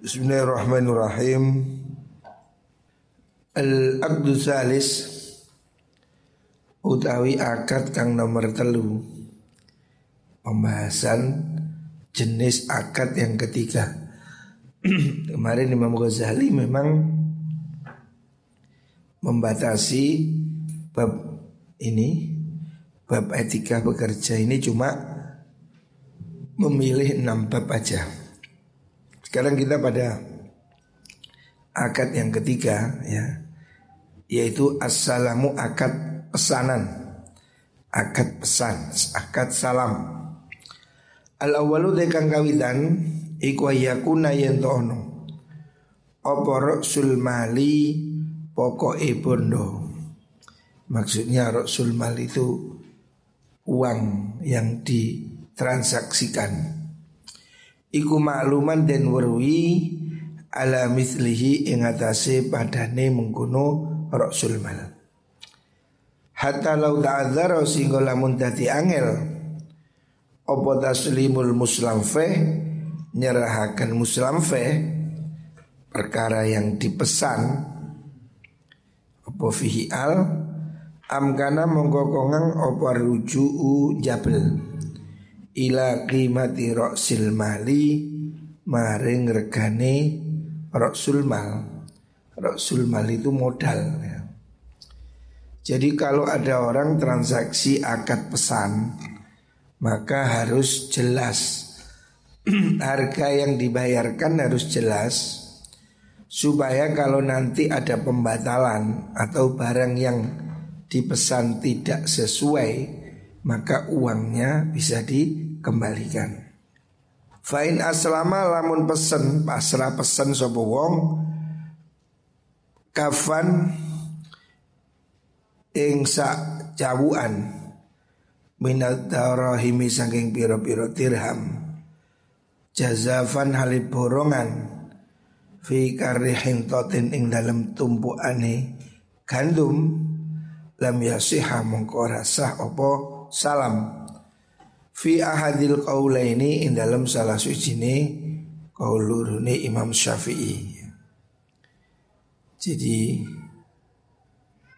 Bismillahirrahmanirrahim. Al-Aqdu Salis Utawi akad kang nomor telu. Pembahasan jenis akad yang ketiga. Kemarin Imam Ghazali memang Membatasi bab ini Bab etika bekerja ini cuma Memilih enam bab aja sekarang kita pada akad yang ketiga ya yaitu assalamu akad pesanan. Akad pesan, akad salam. Al awalu dekang kawitan iku yakuna yen ono. Apa sul mali pokoke bondo. Maksudnya rasul mali itu uang yang ditransaksikan Iku makluman dan werwi ala mislihi ing atase padane mengkono rasul mal. Hatta lau ta'adzara sehingga lamun dadi angel Apa taslimul muslamfe Nyerahakan muslamfe Perkara yang dipesan Apa fihi al? Amkana mongkokongang apa ruju'u jabel ila qimati roksil mali maring regane roksul mal. Roksul mal itu modal ya. Jadi kalau ada orang transaksi akad pesan maka harus jelas harga yang dibayarkan harus jelas supaya kalau nanti ada pembatalan atau barang yang dipesan tidak sesuai maka uangnya bisa dikembalikan. Fain aslama lamun pesen pasrah pesen sopo wong kafan ing sak cawuan minat darahimi saking piro-piro dirham. Jazafan halib borongan. Fi karihin totin ing dalam tumpuane gandum. Lam yasiha mongko rasah opo salam fi ahadil qaulaini in dalam salah ini qaulurune Imam Syafi'i. Jadi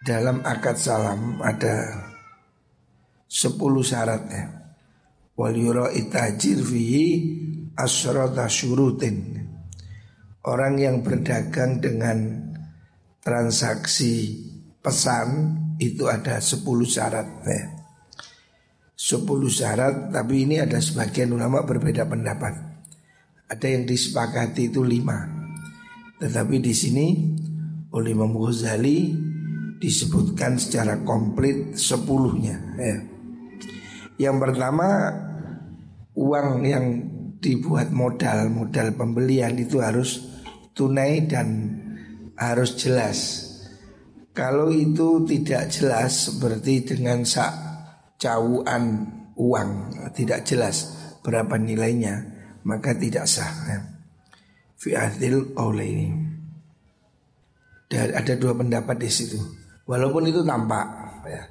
dalam akad salam ada sepuluh syaratnya. Wal yura itajir fihi asrata syurutin. Orang yang berdagang dengan transaksi pesan itu ada sepuluh syarat 10 syarat tapi ini ada sebagian ulama berbeda pendapat. Ada yang disepakati itu lima. Tetapi di sini oleh Imam Ghazali disebutkan secara komplit sepuluhnya. Ya. Yang pertama uang yang dibuat modal modal pembelian itu harus tunai dan harus jelas. Kalau itu tidak jelas seperti dengan sak cawuan uang tidak jelas berapa nilainya maka tidak sah ya. fi adil ini ada dua pendapat di situ. Walaupun itu tampak ya.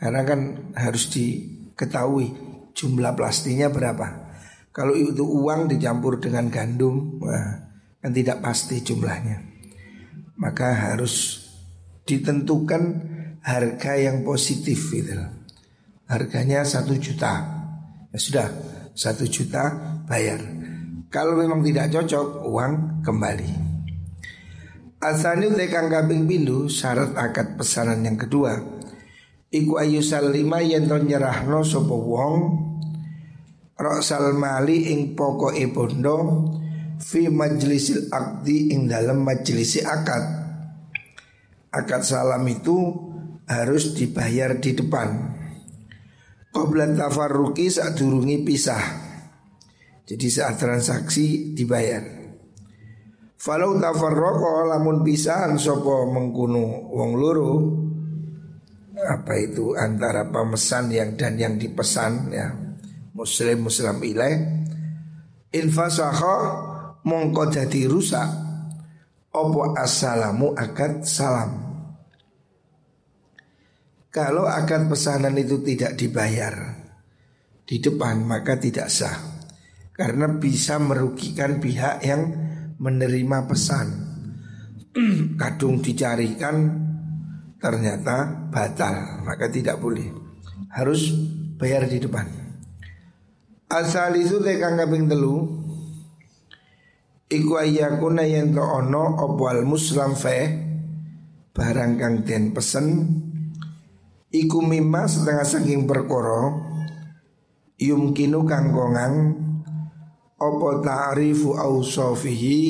Karena kan harus diketahui jumlah pastinya berapa. Kalau itu uang dicampur dengan gandum wah, kan tidak pasti jumlahnya. Maka harus ditentukan harga yang positif gitu harganya satu juta. Ya sudah satu juta bayar. Kalau memang tidak cocok uang kembali. Asani tekang kabing pindu syarat akad pesanan yang kedua Iku ayu salima yen to nyerahno sapa wong Roksal mali ing e bondo Fi majlisil akdi ing dalam majlisi akad. Akad salam itu harus dibayar di depan Qoblan tafarruki saat durungi pisah. Jadi saat transaksi dibayar. Falau tafarroko lamun pisahan sopo mengkunu wong luru Apa itu antara pemesan yang dan yang dipesan ya Muslim muslim ilaih Infasaho mongko jadi rusak Opo assalamu akad salam kalau akan pesanan itu tidak dibayar di depan maka tidak sah. Karena bisa merugikan pihak yang menerima pesan. Kadung dicarikan ternyata batal maka tidak boleh. Harus bayar di depan. Asal itu tekan kaping telu iku ayakuna to ono opwal muslam fe barang kang den pesen iku mimma setengah saking perkara yumkinu kang kongang opo ta'rifu ausofihi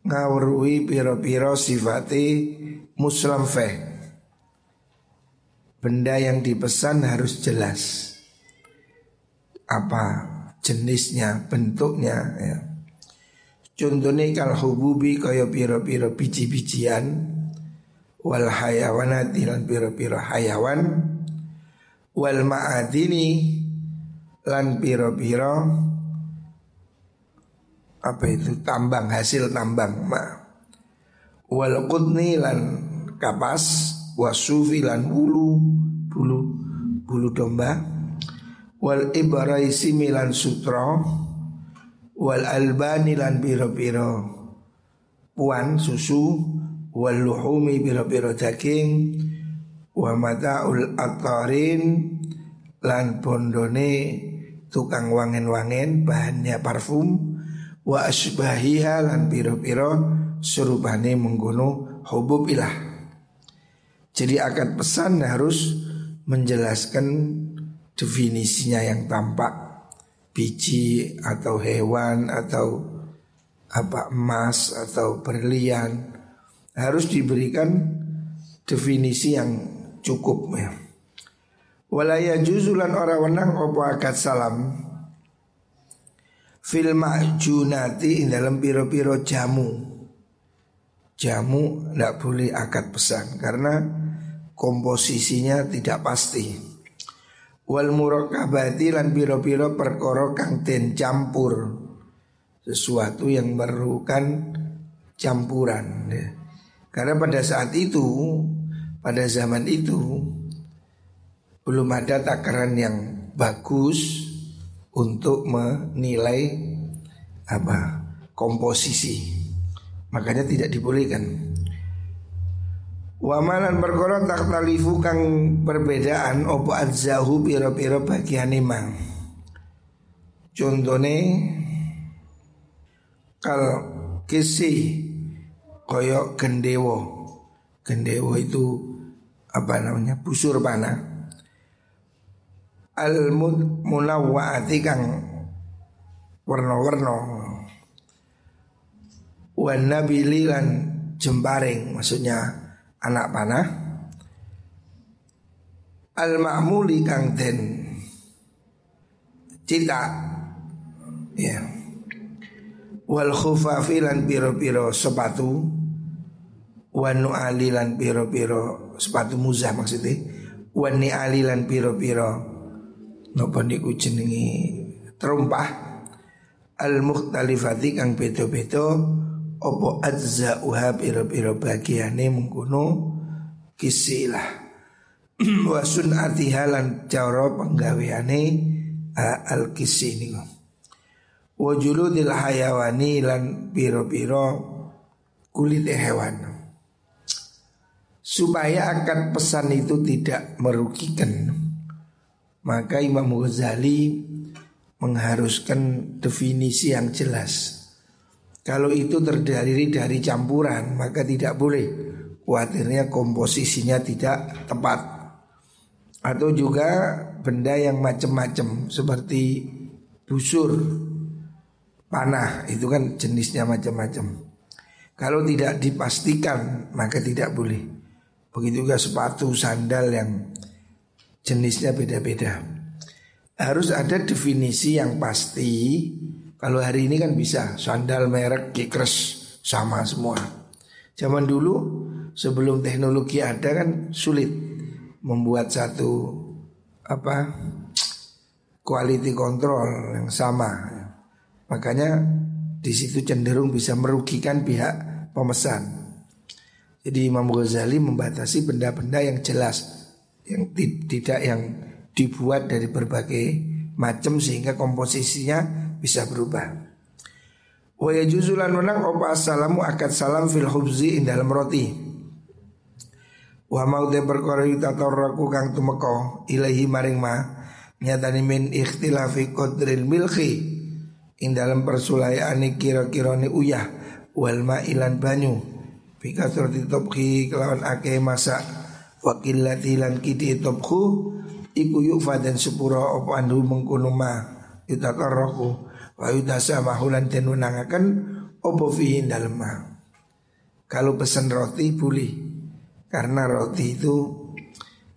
ngawruhi piro-piro sifati muslam feh Benda yang dipesan harus jelas Apa jenisnya, bentuknya ya. Contohnya kal hububi kaya piro-piro biji-bijian Wal hayawanati lan piro-piro hayawan Wal ma'adini lan piro-piro apa itu tambang hasil tambang ma. Wal qudni lan kapas wasufi lan bulu bulu bulu domba. Wal ibraisi milan sutra. Wal albani lan piro-piro puan susu wal luhumi piro-piro daging wa mataul atarin lan bondone tukang wangen-wangen bahannya parfum wa asbahiha lan piro-piro serubane mengguno hubub ilah. Jadi akad pesan harus menjelaskan definisinya yang tampak biji atau hewan atau apa emas atau berlian harus diberikan definisi yang cukup ya. Walaya juzulan orang wenang opo akad salam Fil ma'junati dalam piro-piro jamu jamu tidak boleh akad pesan karena komposisinya tidak pasti. Wal murakabati lan biro-biro perkara kang den campur sesuatu yang memerlukan campuran. Ya. Karena pada saat itu, pada zaman itu belum ada takaran yang bagus untuk menilai apa komposisi. Makanya tidak dibolehkan Wamalan perkara tak talifu kang perbedaan opo adzahu piro-piro bagian imang Contohnya Kal kisi koyok gendewo. Gendewo itu apa namanya busur panah. Al munawwaati kang warna-warna. Wan nabili lan jembaring maksudnya anak panah. Al ma'muli kang den cita ya. Wal khufafi lan piro-piro sepatu wan nu'ali lan piro-piro sepatu muzah maksudnya. Wan ni'ali lan piro-piro napa niku jenengi terumpah. Al mukhtalifati kang beto-beto opo adza uha piro-piro bagiane mengkuno kisilah wa sunati halan cara penggaweane al kisi niku. Wa juludil hayawani lan piro-piro kulit hewan supaya akan pesan itu tidak merugikan. Maka Imam Ghazali mengharuskan definisi yang jelas. Kalau itu terdiri dari campuran maka tidak boleh. Khawatirnya komposisinya tidak tepat. Atau juga benda yang macam-macam Seperti busur Panah itu kan jenisnya macam-macam. Kalau tidak dipastikan maka tidak boleh Begitu juga sepatu sandal yang jenisnya beda-beda Harus ada definisi yang pasti kalau hari ini kan bisa sandal merek Kikres sama semua. Zaman dulu sebelum teknologi ada kan sulit membuat satu apa quality control yang sama. Makanya di situ cenderung bisa merugikan pihak pemesan. Jadi Imam Ghazali membatasi benda-benda yang jelas, yang tidak yang dibuat dari berbagai macam sehingga komposisinya bisa berubah. Wa yajuzulan menang opa assalamu akad salam fil hubzi dalam roti. Wa mau de perkara tatarraku kang tumeka ilahi maring ma nyatani min ikhtilafi qadril milki ing dalam persulayane kira-kira ni uyah wal ilan banyu Bika surati tobhi kelawan ake masak Wakilati lan kiti tobhu Iku yufa dan sepura opo andu mengkono ma Yutakarroku Wa yudasa mahulan dan menangakan Opo fihin dalam ma. Kalau pesan roti boleh Karena roti itu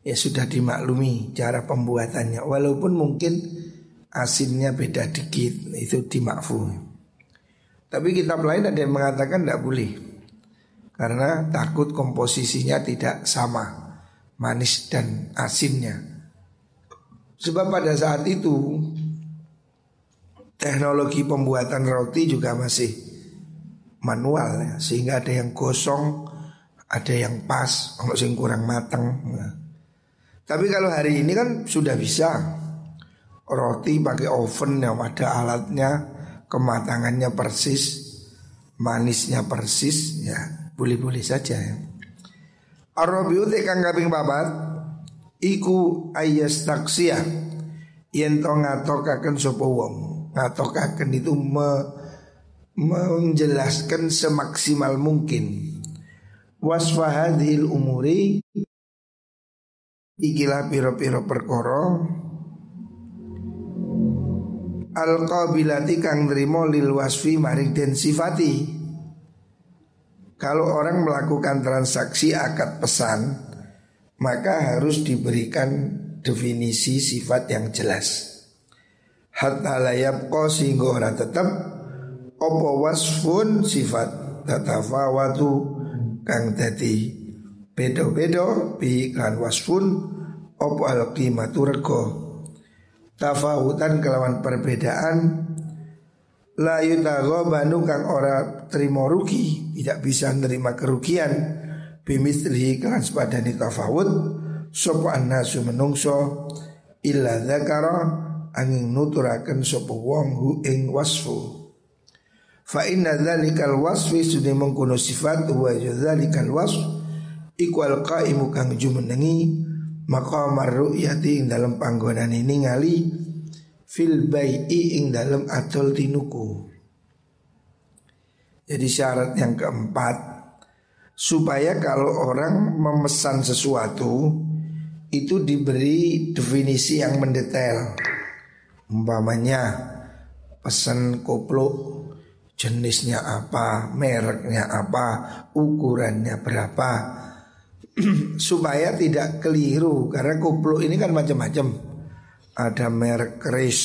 Ya sudah dimaklumi cara pembuatannya Walaupun mungkin asinnya beda dikit Itu dimakfu Tapi kitab lain ada yang mengatakan tidak boleh Karena takut komposisinya tidak sama Manis dan asinnya Sebab pada saat itu teknologi pembuatan roti juga masih manual ya, sehingga ada yang gosong, ada yang pas, kalau sing kurang matang. Nah. Tapi kalau hari ini kan sudah bisa roti pakai oven yang ada alatnya, kematangannya persis, manisnya persis, ya boleh-boleh saja ya. Arabiu kang kaping babat iku ayas taksia yen to ngatokaken sapa wong. Ngatokaken itu me, menjelaskan semaksimal mungkin. Wasfahadil umuri ikilah piro-piro perkoro al qabilati kang nrimo lil wasfi maring den sifati kalau orang melakukan transaksi akad pesan maka harus diberikan definisi sifat yang jelas. Hatta layab ko sehingga ora tetap opo wasfun sifat tatafawatu kang dadi bedo-bedo bi kan wasfun opo al qimatu rego tafawutan kelawan perbedaan la banu kang ora terima rugi tidak bisa menerima kerugian. Bimislihi kelan sepadani tafawut sapa annasu menungso illa dzakara angin nuturaken sapa wong hu ing wasfu. Fa inna dzalikal wasfi sudah mengkono sifat wa dzalikal wasf iku al qaimu kang jumenengi maqamar ru'yati ing dalam panggonan ini ngali fil bai'i ing dalam atol tinuku jadi syarat yang keempat supaya kalau orang memesan sesuatu itu diberi definisi yang mendetail. Umpamanya pesan koplo jenisnya apa, mereknya apa, ukurannya berapa supaya tidak keliru karena koplo ini kan macam-macam. Ada merek keris,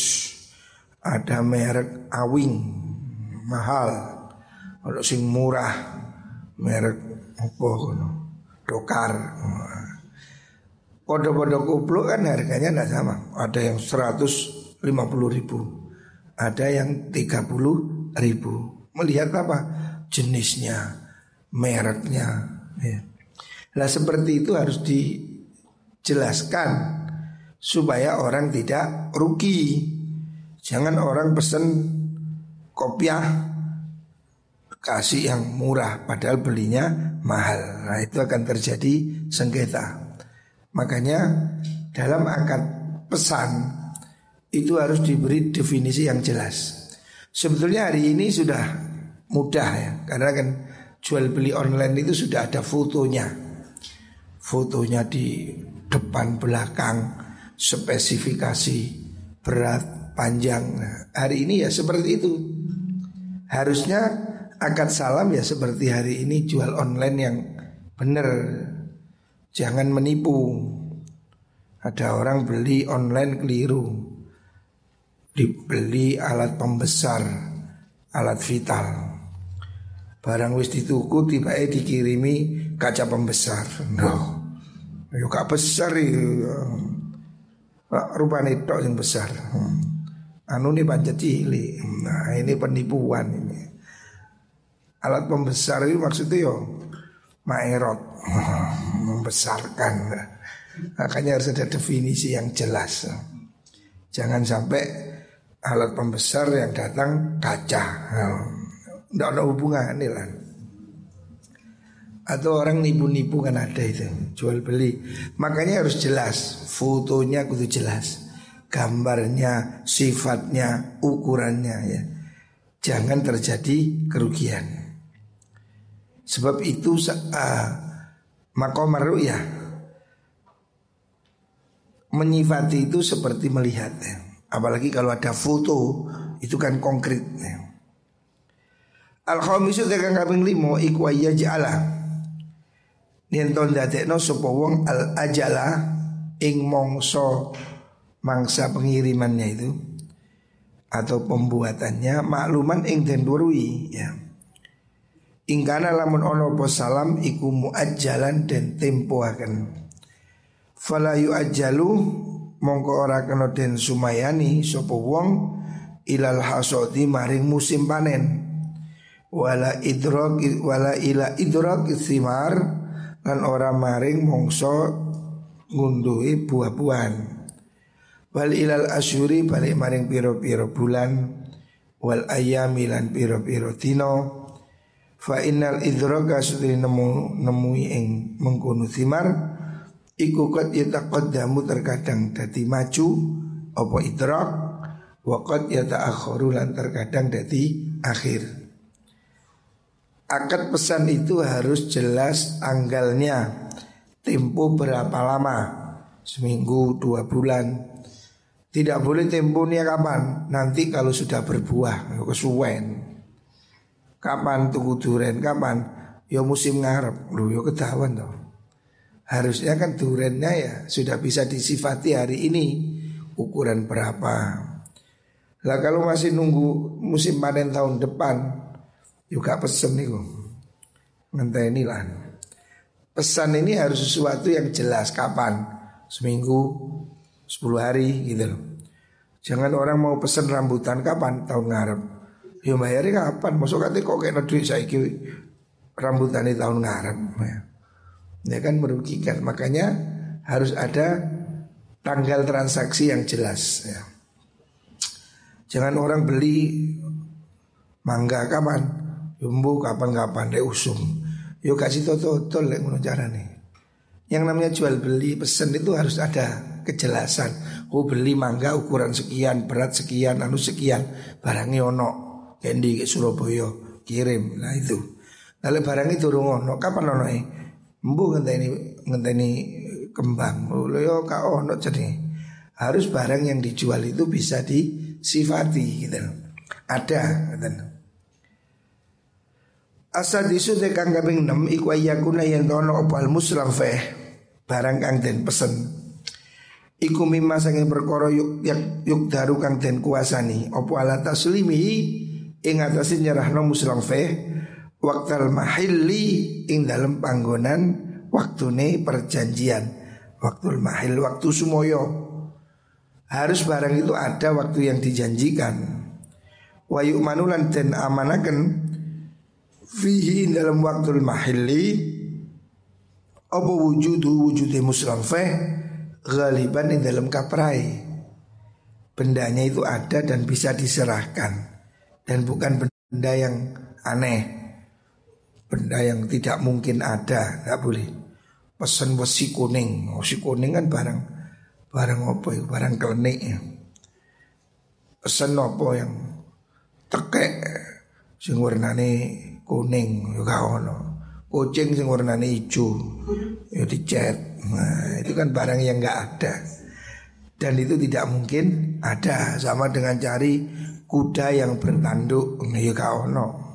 ada merek awing mahal, kalau sing murah merek apa dokar. Kode-kode koplo kan harganya tidak sama. Ada yang 100 50 ribu Ada yang 30 ribu Melihat apa? Jenisnya Mereknya ya. Nah seperti itu harus dijelaskan Supaya orang tidak rugi Jangan orang pesen kopiah Kasih yang murah Padahal belinya mahal Nah itu akan terjadi sengketa Makanya dalam akad pesan itu harus diberi definisi yang jelas. Sebetulnya hari ini sudah mudah ya, karena kan jual beli online itu sudah ada fotonya. Fotonya di depan belakang, spesifikasi berat, panjang. Nah, hari ini ya seperti itu. Harusnya akad salam ya seperti hari ini jual online yang benar. Jangan menipu. Ada orang beli online keliru dibeli alat pembesar, alat vital. Barang wis dituku tiba dikirimi kaca pembesar. No. Yo gak besar iki. Rupane tok yang besar. Hmm. Anu ini pancet cilik. Nah, ini penipuan ini. Alat pembesar itu maksudnya yo maerot membesarkan. Makanya harus ada definisi yang jelas. Jangan sampai alat pembesar yang datang kaca. Tidak ada hubungan nih lah atau orang nipu-nipu kan ada itu jual beli. Makanya harus jelas fotonya kudu jelas gambarnya sifatnya ukurannya ya. Jangan terjadi kerugian. Sebab itu uh, makomar ya menyifati itu seperti melihat ya. apalagi kalau ada foto itu kan konkret ya. al khamisu tekan kaping limo iku ja'ala Yen ton dadekno sapa wong al ajala ing mongso mangsa pengirimannya itu atau pembuatannya makluman ing den weruhi ya. Ingkana lamun ono po salam iku muajjalan den tempo akan. Fala yuajjalu mongko ora kena den sumayani sapa wong ilal hasodi maring musim panen. Wala idrok wala ila idrok thimar lan ora maring mongso ngunduhi buah-buahan. Wal ilal asyuri balik maring piro-piro bulan wal ayami lan piro-piro tino fa innal idraka sudri nemu nemui ing mengkono thimar iku qad yataqaddamu terkadang dadi maju apa idrak wa qad yata'akhkharu lan terkadang dadi akhir Akad pesan itu harus jelas tanggalnya Tempo berapa lama? Seminggu, dua bulan. Tidak boleh temponya kapan? Nanti kalau sudah berbuah Kesuwen. Kapan tunggu duren, kapan? Ya musim ngarep. Lu ya ketahuan toh. Harusnya kan durennya ya Sudah bisa disifati hari ini. Ukuran berapa? Lah kalau masih nunggu musim panen tahun depan juga pesen nih Ngenteni lah. Pesan ini harus sesuatu yang jelas Kapan? Seminggu Sepuluh hari gitu loh. Jangan orang mau pesen rambutan kapan? Tahun ngarep. Ya bayarnya kapan? Masuk kata kok kena duit saya Rambutan di tahun ngarep ya. ya kan merugikan. Makanya harus ada Tanggal transaksi yang jelas ya. Jangan orang beli Mangga kapan Yumbu kapan-kapan deh usum. Yo kasih toto toto lek ngono nih. Yang namanya jual beli pesen itu harus ada kejelasan. Oh beli mangga ukuran sekian, berat sekian, anu sekian, barangnya ono. Kendi ke Surabaya kirim. Nah itu. Lalu barang itu ono kapan ono eh? Mbu ngenteni ngenteni kembang. Oh yo ka ono jadi harus barang yang dijual itu bisa disifati gitu. Ada gitu. Asal disu te kang kaping 6 iku ayakuna yen tono opal muslam feh barang kang den pesen. Iku mimma sange perkara yuk yak yuk daru kang den kuasani opo ala taslimi ing atase nyerahno muslam feh waktal mahilli ing dalem panggonan waktune perjanjian. Waktul mahil waktu sumoyo. Harus barang itu ada waktu yang dijanjikan. Wayu manulan den amanaken fihi dalam waktu mahili apa wujudu wujudnya muslim feh galiban di dalam kaprai. Bendanya itu ada dan bisa diserahkan. Dan bukan benda yang aneh. Benda yang tidak mungkin ada nggak boleh. Pesan besi kuning. Oh, si kuning kan barang barang apa ya barang klenik ya. Pesan apa yang tekek? Sing warnane kuning juga ono. Kucing sing hijau ya dicat. Nah, itu kan barang yang enggak ada. Dan itu tidak mungkin ada sama dengan cari kuda yang bertanduk ya ono.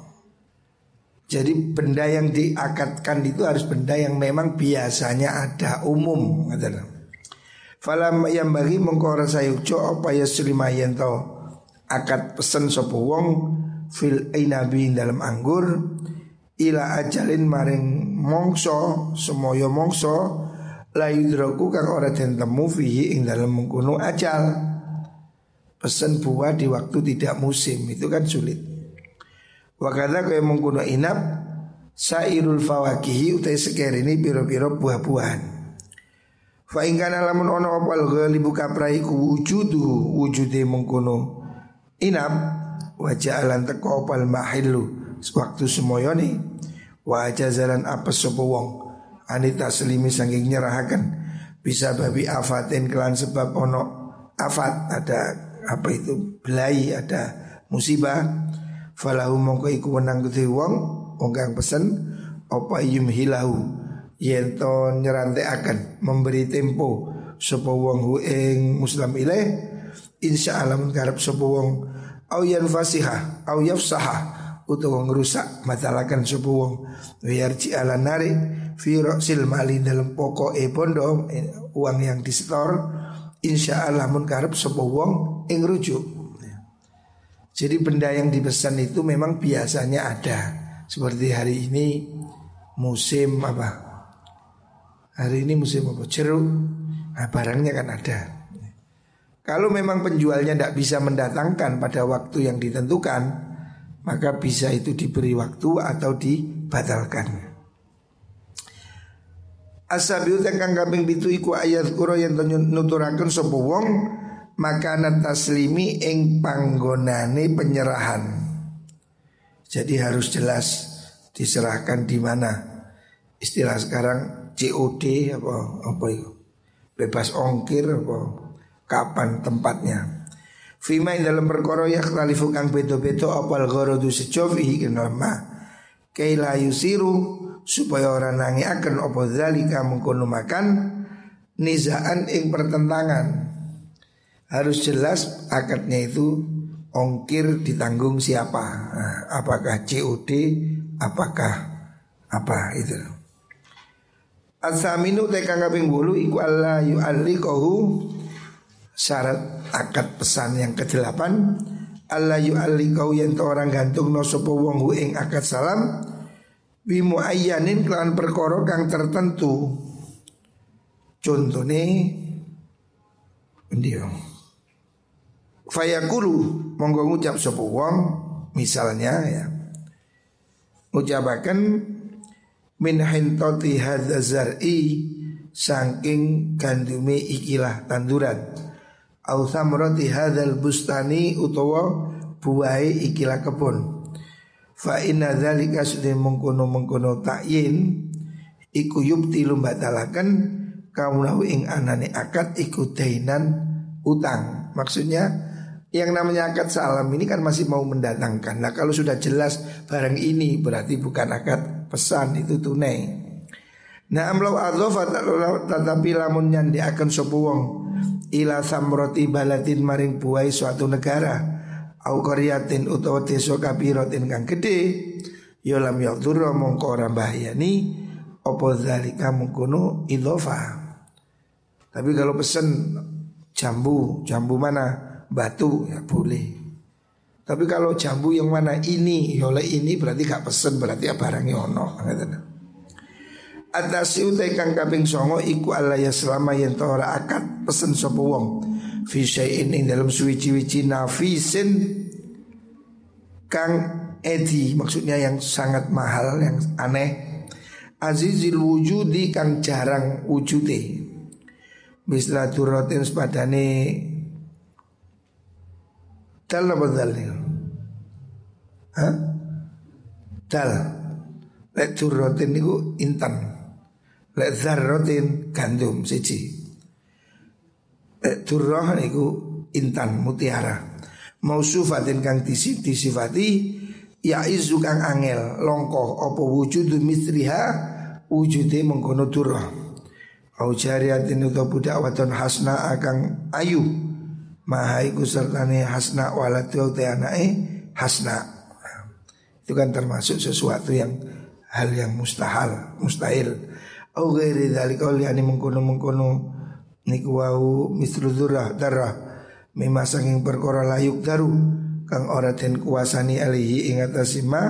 Jadi benda yang diakatkan itu harus benda yang memang biasanya ada umum Falam yang bagi mengkora sayukco apa ya akad pesen sopo wong fil inabi dalam anggur ila ajalin maring mongso semoyo mongso la yudraku kang ora den fihi ing dalam mengkuno ajal. Pesen buah di waktu tidak musim itu kan sulit. Wakada kaya mengkuno inap sairul fawakihi utai seker ini piro-piro buah-buahan. Fa ingkana lamun ono opal ghalibu kapraiku wujudu wujude mengkuno inap Wajah alan teko opal mahilu waktu semoyo nih wajah jalan apa sopo wong. Anita selimi saking nyerahaken. Bisa babi afatin kelan sebab ono afat. Ada apa itu? Belai ada musibah. Falahu mongko iku wenang kudu wong wong pesen apa yumhilahu? Yen to akan memberi tempo sapa wong hu muslim ilaih insyaallah menggarap sapa wong au yanfasiha au yafsaha utawa ngrusak matalakan sapa wong. Yarji ala nari fi rasil mali dalam pokok e bondo eh, uang yang disetor insyaallah mun karep sapa wong ing rujuk. Jadi benda yang dipesan itu memang biasanya ada. Seperti hari ini musim apa? Hari ini musim apa? Jeruk. Nah barangnya kan ada Kalau memang penjualnya tidak bisa mendatangkan pada waktu yang ditentukan Maka bisa itu diberi waktu atau dibatalkan Asabiu tengkang kambing bitu iku ayat kuro yang nuturakan sopo wong makanan taslimi ing panggonane penyerahan. Jadi harus jelas diserahkan di mana. Istilah sekarang COD apa apa itu bebas ongkir apa kapan tempatnya. Fima yang dalam perkara ya khalifu kang beto-beto apal ghorodu sejofi kenama Kaila yusiru supaya orang nangi akan apa zalika mengkono makan nizaan ing pertentangan. Harus jelas akadnya itu ongkir ditanggung siapa. Nah, apakah COD apakah apa itu. Asaminu tekang kaping bulu iku Allah yu'allikahu syarat akad pesan yang kedelapan Allah yu'allikahu yang orang gantung no sopo wong hu ing akad salam bimu ayanin kelan perkara kang tertentu. Contohnya dia Fayakulu monggo ngucap sopo wong misalnya ya. Ucapakan min hintoti hadza zar'i saking gandume ikilah tanduran au samrati hadzal bustani utawa buahe ikilah kebun fa inna dzalika sudin mengkono mengkono takyin iku yubti lumbatalaken kaulahu ing anane akad iku dainan utang maksudnya yang namanya akad salam ini kan masih mau mendatangkan. Nah kalau sudah jelas barang ini berarti bukan akad pesan itu tunai. Nah amlau adzofa tetapi lamun nyandi akan sopuwong ila samroti balatin maring buai suatu negara au karyatin utawa desa kabirotin kang gede ya lam yadurra mongko ora bahayani apa zalika mengkono idhofa. Tapi kalau pesen jambu, jambu mana? batu ya boleh. Tapi kalau jambu yang mana ini, ya oleh ini berarti gak pesen berarti ya barangnya ono. Atas utai kang kaping songo iku Allah ya selama yang tora akad pesen sopo wong. Fisyai ini dalam suwici-wici nafisin kang edi maksudnya yang sangat mahal yang aneh. Azizil wujudi kang jarang wujude. Misla turotin sepadane Dal apa dal? Hah? Dal. Lek durrotin niku intan. Lek zarrotin gandum siji. Lek durroh niku intan mutiara. Mausufatin kang disifati ya izu kang angel longko apa wujudu misriha wujude mengkono durroh. Au jariatin utawa budak wadon hasna akang ayu Maha iku sertane hasna waladu te anake hasna. Itu kan termasuk sesuatu yang hal yang mustahil, mustahil. Au ghairi dzalika liani mengkono-mengkono niku wau misru dzurrah darah. Mimma sanging perkara layuk daru. Kang ora den kuasani alihi ing atasima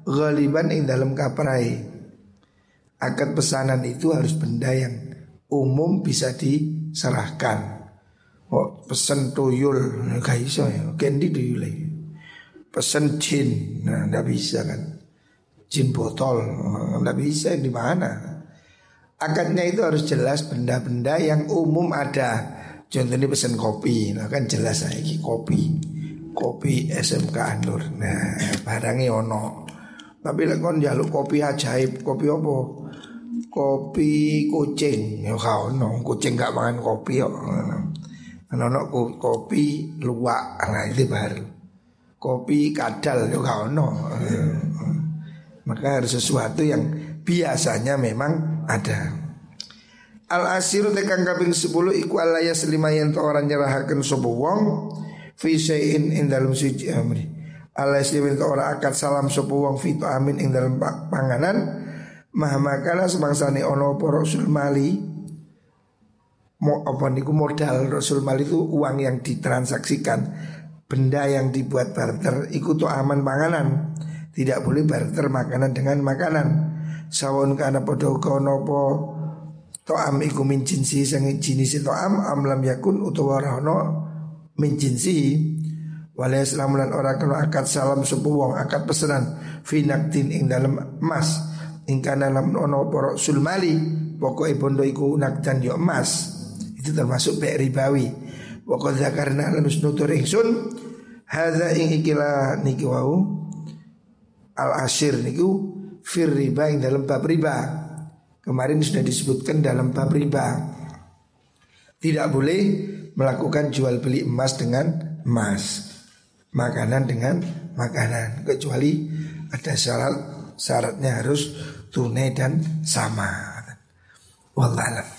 ghaliban ing dalam kaprai. Akad pesanan itu harus benda yang umum bisa diserahkan. Oh, pesen tuyul? Gak bisa ya. Kendi tuyul Pesen jin. Nah nggak bisa kan. Jin botol. Nggak bisa di mana Akadnya itu harus jelas benda-benda yang umum ada Contohnya pesen kopi Nah kan jelas lagi kopi Kopi SMK Anur Nah barangnya ono Tapi lek kon kopi ajaib, kopi apa? Kopi kucing. Ya no, kucing gak makan kopi kok. Ana kopi luwak, nah itu baru. Kopi kadal ya no. Maka harus sesuatu yang biasanya memang ada. Al asiru tekan kaping 10 iku alaya selimayan to orang nyerahaken sapa wong fi syai'in ing dalem suci amri. Allah selimin ke orang akad salam sopo wong fito amin ing dalam panganan. Maha makana semangsane ono rasul mali? Mo, apa niku modal rasul mali itu uang yang ditransaksikan. Benda yang dibuat barter Iku to aman panganan. Tidak boleh barter makanan dengan makanan Sawon kana podo kono po am iku min jinsi sangi jenis am am lam yakun utawa rono min jinsi. Selamulan orang kena akad salam sepuh wong akad pesanan. Finaktin ing dalam emas. Ingkana dalam ono porok sulmali Pokoknya bondo iku nakdan yo emas. Itu termasuk pek ribawi. Pokok zakarna lanus nutur ingsun Hadha ing ikilah niki wau Al asir niku Fir riba ing dalam bab riba Kemarin sudah disebutkan dalam bab riba Tidak boleh melakukan jual beli emas dengan emas makanan dengan makanan kecuali ada syarat syaratnya harus tunai dan sama. Wallahualam.